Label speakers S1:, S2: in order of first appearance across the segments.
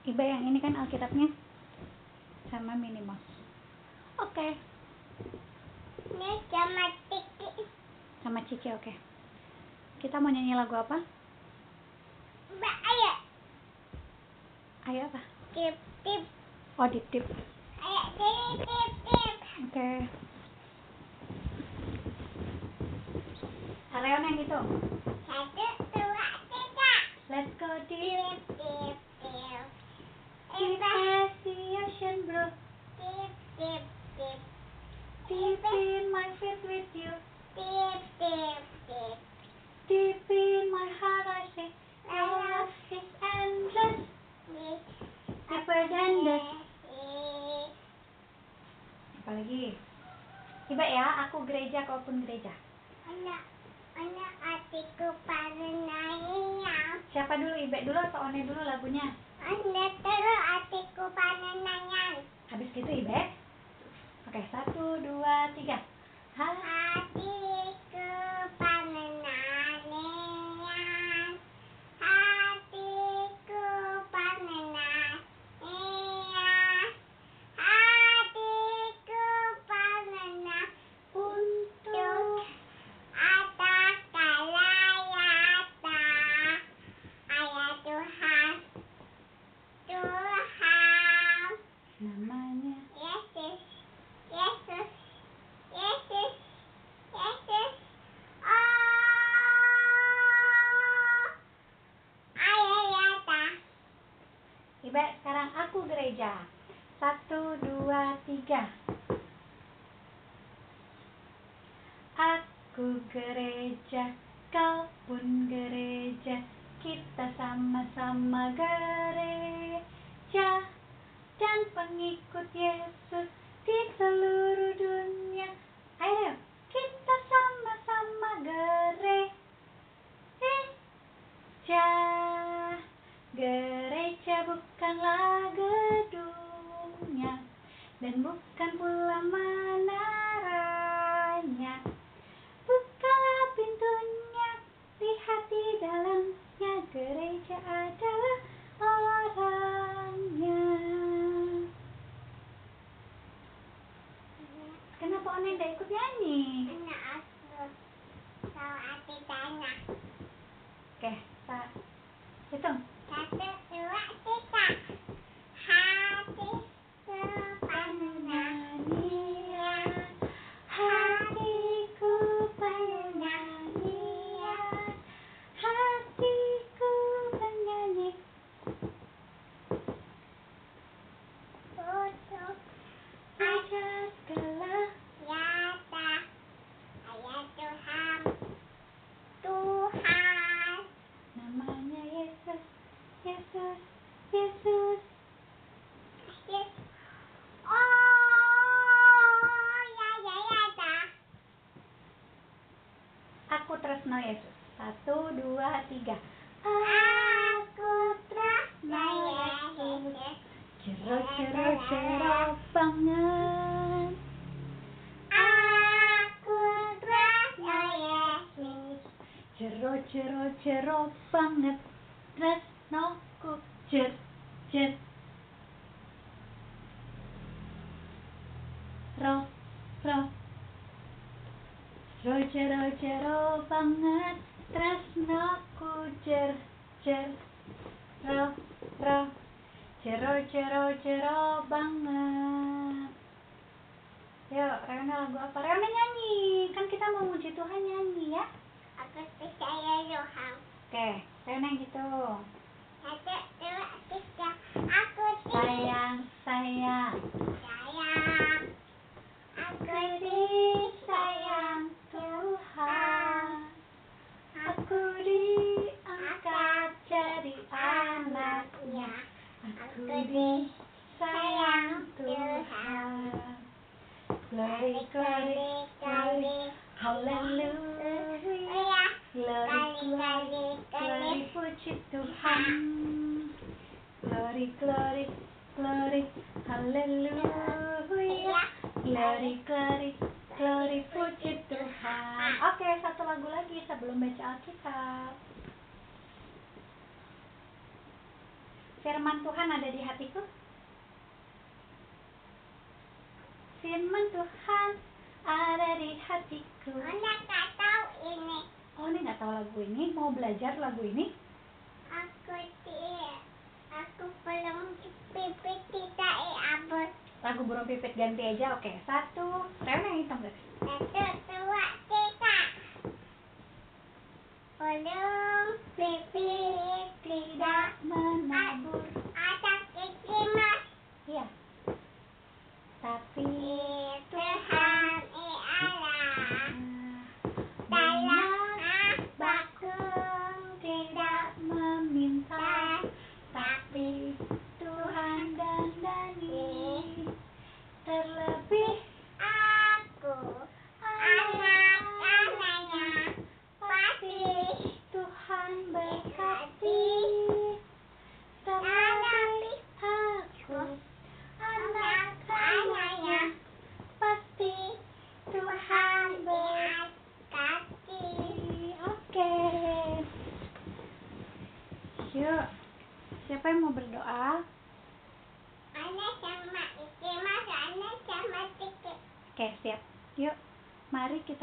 S1: Iba yang ini kan Alkitabnya sama Minimos. Oke. Okay.
S2: Ini sama Tiki.
S1: Sama Cici, oke. Okay. Kita mau nyanyi lagu apa?
S2: Mbak, ayo.
S1: Ayo apa?
S2: Tip, tip.
S1: Oh, dip, dip.
S2: Ayo, tip, tip, tip.
S1: Oke. Okay. Areon yang itu.
S2: Satu, dua, tiga.
S1: Let's go deep.
S2: Tip, tip,
S1: aku gereja.
S2: Anak, anak hatiku pada.
S1: Siapa dulu, Ibe dulu atau One dulu lagunya? Ibe, sekarang aku gereja. Satu, dua, tiga. Aku gereja, kau pun gereja. Kita sama-sama gereja. Dan pengikut Yesus di seluruh dunia. Ayo, kita sama-sama gereja. Gereja bukanlah gedungnya dan bukan pula menaranya. picture
S2: of Pangatrasna Tuhan.
S1: Oke, yang gitu.
S2: Aku
S1: Sayang, sayang.
S2: Sayang. Aku
S1: disayang Tuhan. Aku diangkat jadi anaknya. Aku disayang Tuhan. Glory, glory, glory Hallelujah Glory, glory, glory Puji Tuhan Glory, glory, glory Hallelujah Glory, glory, glory Puji Tuhan Oke, satu lagu lagi sebelum baca Alkitab firman Tuhan ada di hatiku? Firman Tuhan ada di hatiku.
S2: Tak tahu ini.
S1: Oh, ini nggak tahu lagu ini. Mau belajar lagu ini?
S2: Aku tidak. Aku belum pipit tidak apa.
S1: Lagu burung pipit ganti aja. Oke, satu. Reona yang hitam guys.
S2: Satu, dua, tiga. Belum pipit tidak
S1: menabur.
S2: ada kikimas.
S1: Iya. Tapi
S2: Tuhan ialah
S1: banyak
S2: dalam
S1: bakung tidak meminta, tapi Tuhan dandani terlebih
S2: aku anak-anaknya pasti
S1: Tuhan berkati terlebih aku anak-anaknya pasti Tuhan berkati oke yuk siapa yang mau berdoa
S2: Anak sama Ikimas, anak sama Tiki.
S1: oke siap yuk mari kita berdoa
S2: Tuhan aja, anak mau sama Iki sama anak Ibe sama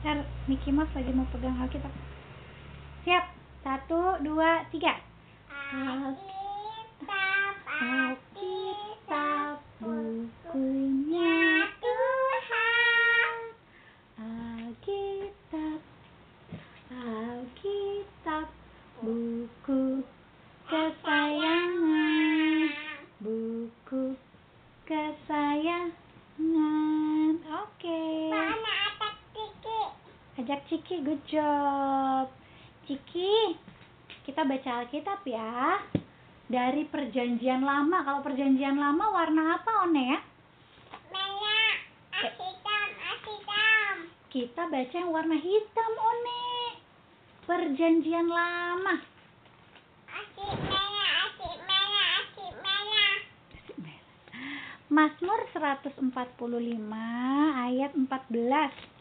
S1: ntar Mickey Mouse lagi mau pegang Alkitab siap. Satu dua tiga.
S2: Alkitab,
S1: Alkitab
S2: Alkitab,
S1: bukunya
S2: Tuhan.
S1: Alkitab Alkitab buku kesayangan buku kesayangan oke
S2: Mana atas Tiki?
S1: ajak Ciki good job. Ciki kita baca Alkitab ya. Dari perjanjian lama. Kalau perjanjian lama warna apa One ya?
S2: Merah,
S1: kita baca yang warna hitam One. Perjanjian lama.
S2: Asik merah, asik merah, asik merah.
S1: Mazmur 145 ayat 14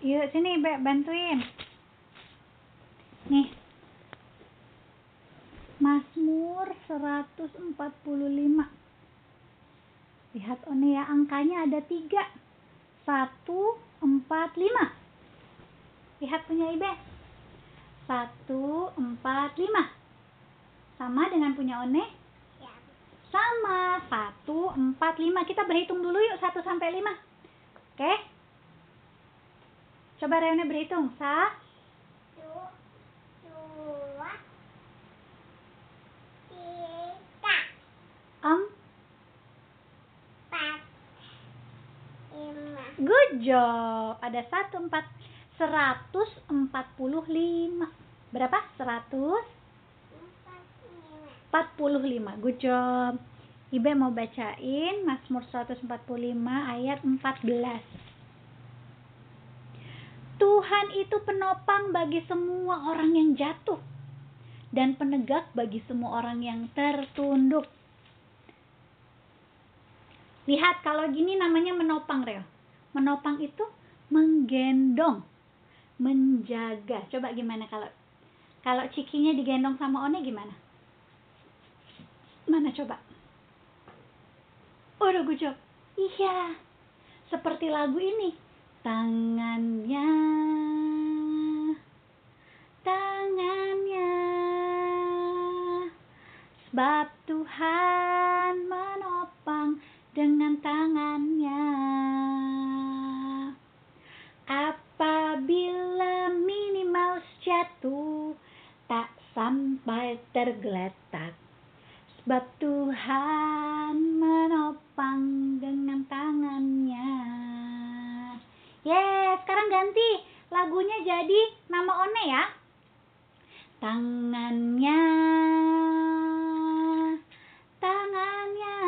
S1: Yuk sini Bek bantuin. Nih. Mazmur 145. Lihat One ya angkanya ada tiga. Satu, empat, lima. Lihat punya Ibe. Satu, empat, lima. Sama dengan punya One?
S2: Ya,
S1: Sama. Satu, empat, lima. Kita berhitung dulu yuk. Satu sampai lima. Oke? Coba Reone berhitung. Satu,
S2: dua, tiga,
S1: em,
S2: empat, lima.
S1: good job. Ada satu, empat, seratus empat puluh lima. Berapa? Seratus
S2: empat
S1: puluh lima. Good job. Ibe mau bacain Mazmur 145 ayat 14. Tuhan itu penopang bagi semua orang yang jatuh dan penegak bagi semua orang yang tertunduk. Lihat kalau gini namanya menopang, Reo. Menopang itu menggendong, menjaga. Coba gimana kalau kalau cikinya digendong sama One gimana? Mana coba? Udah jawab. Iya. Seperti lagu ini. Tangannya. Tangannya. Sebab Tuhan menopang dengan tangannya. Apabila minimal jatuh, tak sampai tergeletak. Sebab Tuhan menopang dengan tangannya. Yes, sekarang ganti. lagunya jadi nama One ya. Tangannya, tangannya,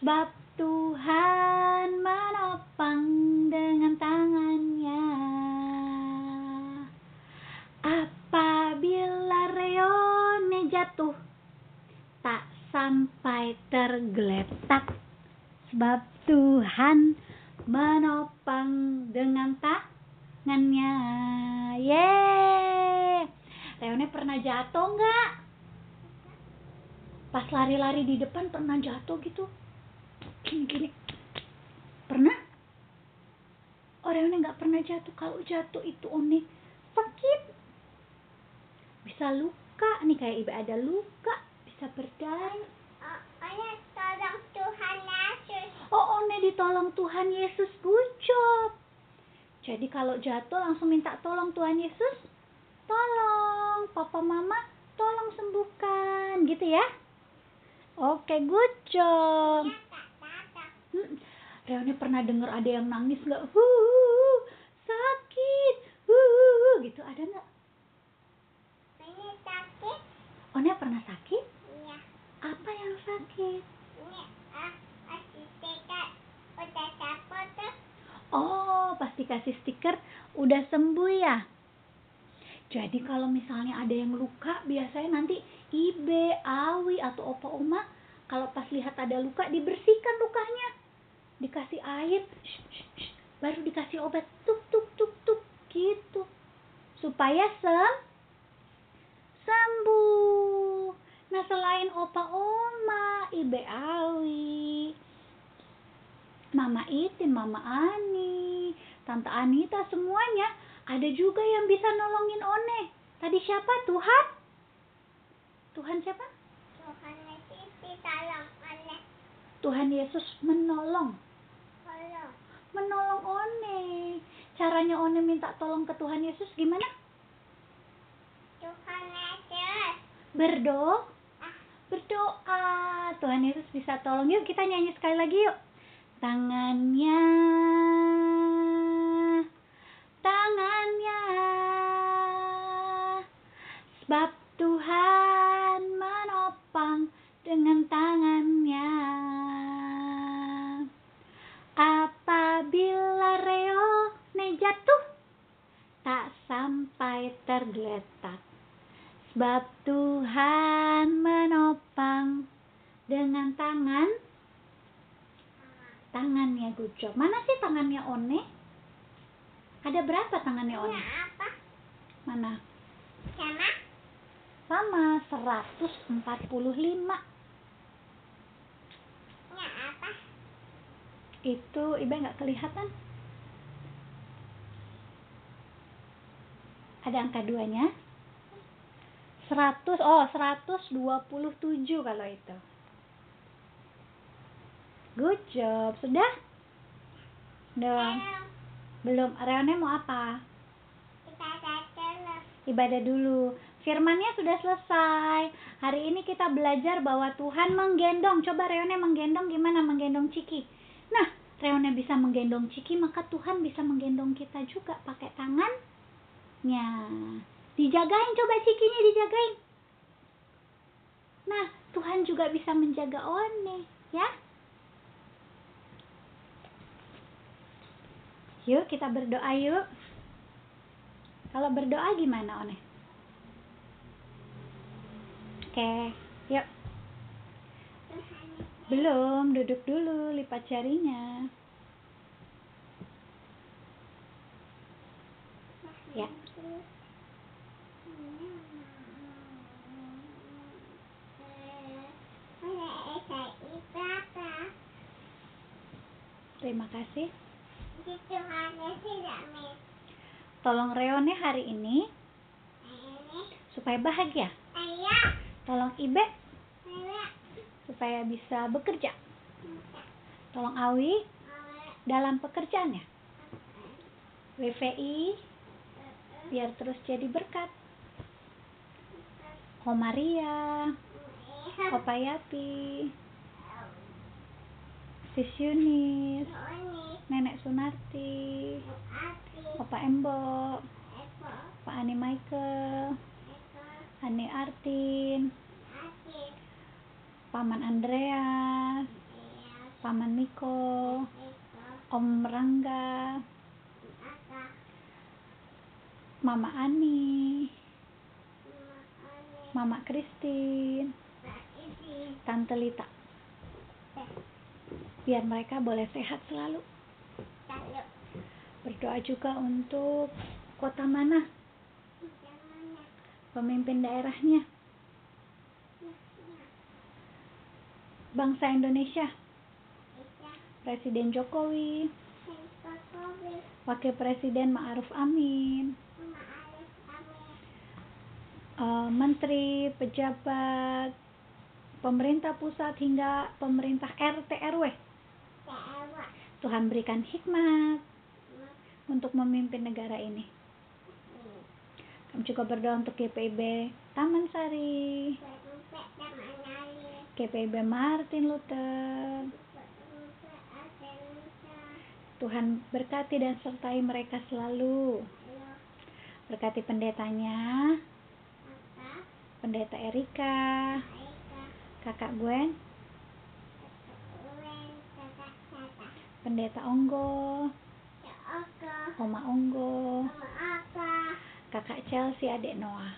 S1: sebab Tuhan menopang dengan tangannya. Apabila Reone jatuh, tak sampai tergeletak, sebab Tuhan menopang dengan tangannya. Yeay! Reone pernah jatuh nggak? Pas lari-lari di depan pernah jatuh gitu? Gini-gini. Pernah? Oh, Reone nggak pernah jatuh. Kalau jatuh itu One sakit. Bisa luka. Nih kayak ibu ada luka. Bisa berdarah.
S2: Oh, Ayah tolong Tuhan Yesus.
S1: Oh, One ditolong Tuhan Yesus. Good job. Jadi kalau jatuh langsung minta tolong Tuhan Yesus. Tolong, Papa Mama, tolong sembuhkan. Gitu ya. Oke, good job.
S2: Ya tak.
S1: Hmm, Reone pernah dengar ada yang nangis nggak? Huh, sakit. Huh, gitu ada nggak?
S2: Ini sakit.
S1: One pernah sakit?
S2: Iya.
S1: Apa yang sakit?
S2: Ini ah, masih dekat. Udah dapat tuh.
S1: Oh, pasti kasih stiker udah sembuh ya. Jadi kalau misalnya ada yang luka, biasanya nanti Ibe, Awi, atau Opa Oma kalau pas lihat ada luka dibersihkan lukanya. Dikasih air, shh, shh, shh, baru dikasih obat tuk tuk tuk tuk gitu. Supaya sem sembuh. Nah, selain Opa Oma, Ibe Awi, Mama Itin, Mama Ani, Tante Anita, semuanya ada juga yang bisa nolongin One. Tadi siapa? Tuhan? Tuhan siapa?
S2: Tuhan Yesus ditolong oleh
S1: Tuhan Yesus menolong.
S2: tolong.
S1: Menolong One. Caranya One minta tolong ke Tuhan Yesus gimana?
S2: Tuhan Yesus.
S1: Berdoa. Berdoa. Tuhan Yesus bisa tolong. Yuk kita nyanyi sekali lagi yuk. Tangannya. Tangannya. Sebab Tuhan menopang dengan tangannya. Apabila Reone jatuh, tak sampai tergeletak. Sebab Tuhan menopang dengan tangan tangannya Gucok. Mana sih tangannya One? Ada berapa tangannya One?
S2: apa?
S1: Mana?
S2: Sama?
S1: Sama 145.
S2: Ini apa?
S1: Itu Ibe nggak kelihatan. Ada angka duanya? 100, oh 127 kalau itu. Good job. Sudah? Belum. Belum. Reone mau apa? Ibadah dulu. Firmannya sudah selesai. Hari ini kita belajar bahwa Tuhan menggendong. Coba Reone menggendong gimana menggendong Ciki. Nah, Reone bisa menggendong Ciki, maka Tuhan bisa menggendong kita juga pakai tangannya. Dijagain, coba Cikinya dijagain. Nah, Tuhan juga bisa menjaga One, ya. Yuk kita berdoa yuk. Kalau berdoa gimana One? Oke, yuk. Belum, duduk dulu, lipat jarinya. Terima kasih. Tolong Reone hari ini. Supaya bahagia. Tolong Ibe. Supaya bisa bekerja. Tolong Awi. Dalam pekerjaannya. WVI biar terus jadi berkat. Om Maria, Opa Yapi, Sis Yunis, Nenek Sunarti, Opa Embo, Pak Ani Michael, Ani Artin, Paman Andreas,
S2: Iya,
S1: Paman Miko, Om Rangga, Mama Ani,
S2: Mama
S1: Christine,
S2: Iti,
S1: Tante Lita. Biar mereka boleh sehat selalu. Berdoa juga untuk kota mana, pemimpin daerahnya,
S2: Nah,
S1: bangsa Indonesia,
S2: Isa,
S1: Presiden Jokowi, Wakil Presiden Ma'ruf Amin, eh, menteri, pejabat, pemerintah pusat hingga pemerintah RT RW. Tuhan berikan hikmat untuk memimpin negara ini. Kami juga berdoa untuk GPIB Taman Sari, GPIB Martin Luther. Tuhan berkati dan sertai mereka selalu. Berkati pendetanya, pendeta Erika, kakak Gwen, pendeta Onggo, Oma Onggo,
S2: Mama Aka,
S1: kakak Chelsea, adik Noah.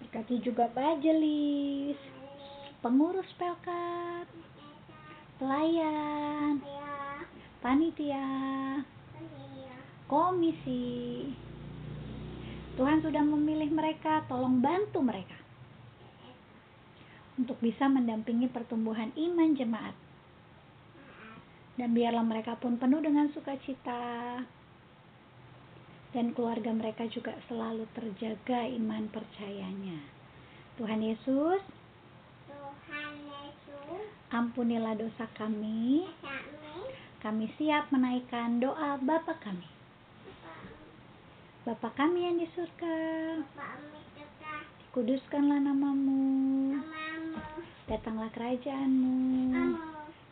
S1: Berkati juga majelis,
S2: Ali,
S1: pengurus pelkat, pelayan,
S2: Ya,
S1: panitia,
S2: Kuliah,
S1: komisi. Tuhan sudah memilih mereka, tolong bantu mereka. Untuk bisa mendampingi pertumbuhan iman jemaat. Dan biarlah mereka pun penuh dengan sukacita dan keluarga mereka juga selalu terjaga iman percayanya. Tuhan Yesus,
S2: Tuhan Yesus,
S1: ampunilah dosa kami.
S2: kami,
S1: Kami siap menaikkan doa Bapa kami. Bapa kami yang di surga, kuduskanlah namamu.
S2: Mamamu,
S1: Datanglah kerajaanmu.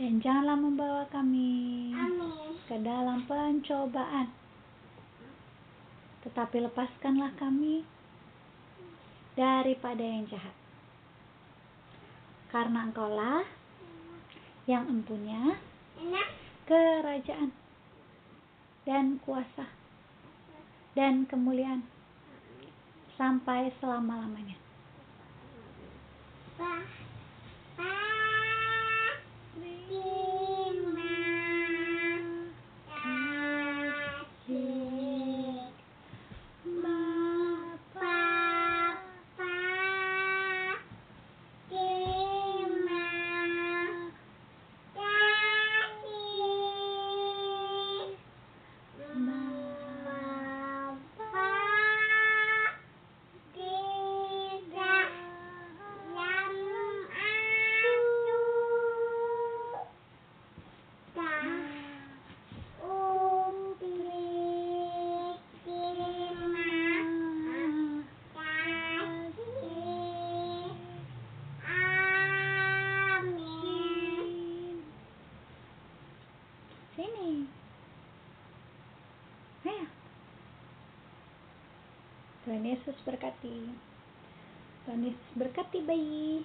S1: dan janganlah membawa kami
S2: Amin,
S1: ke dalam pencobaan. Tetapi lepaskanlah kami daripada yang jahat. Karena engkaulah yang empunya kerajaan dan kuasa dan kemuliaan sampai selama-lamanya.
S2: Pa, Pa,
S1: Yesus berkati. Tuhan Yesus berkati bayi.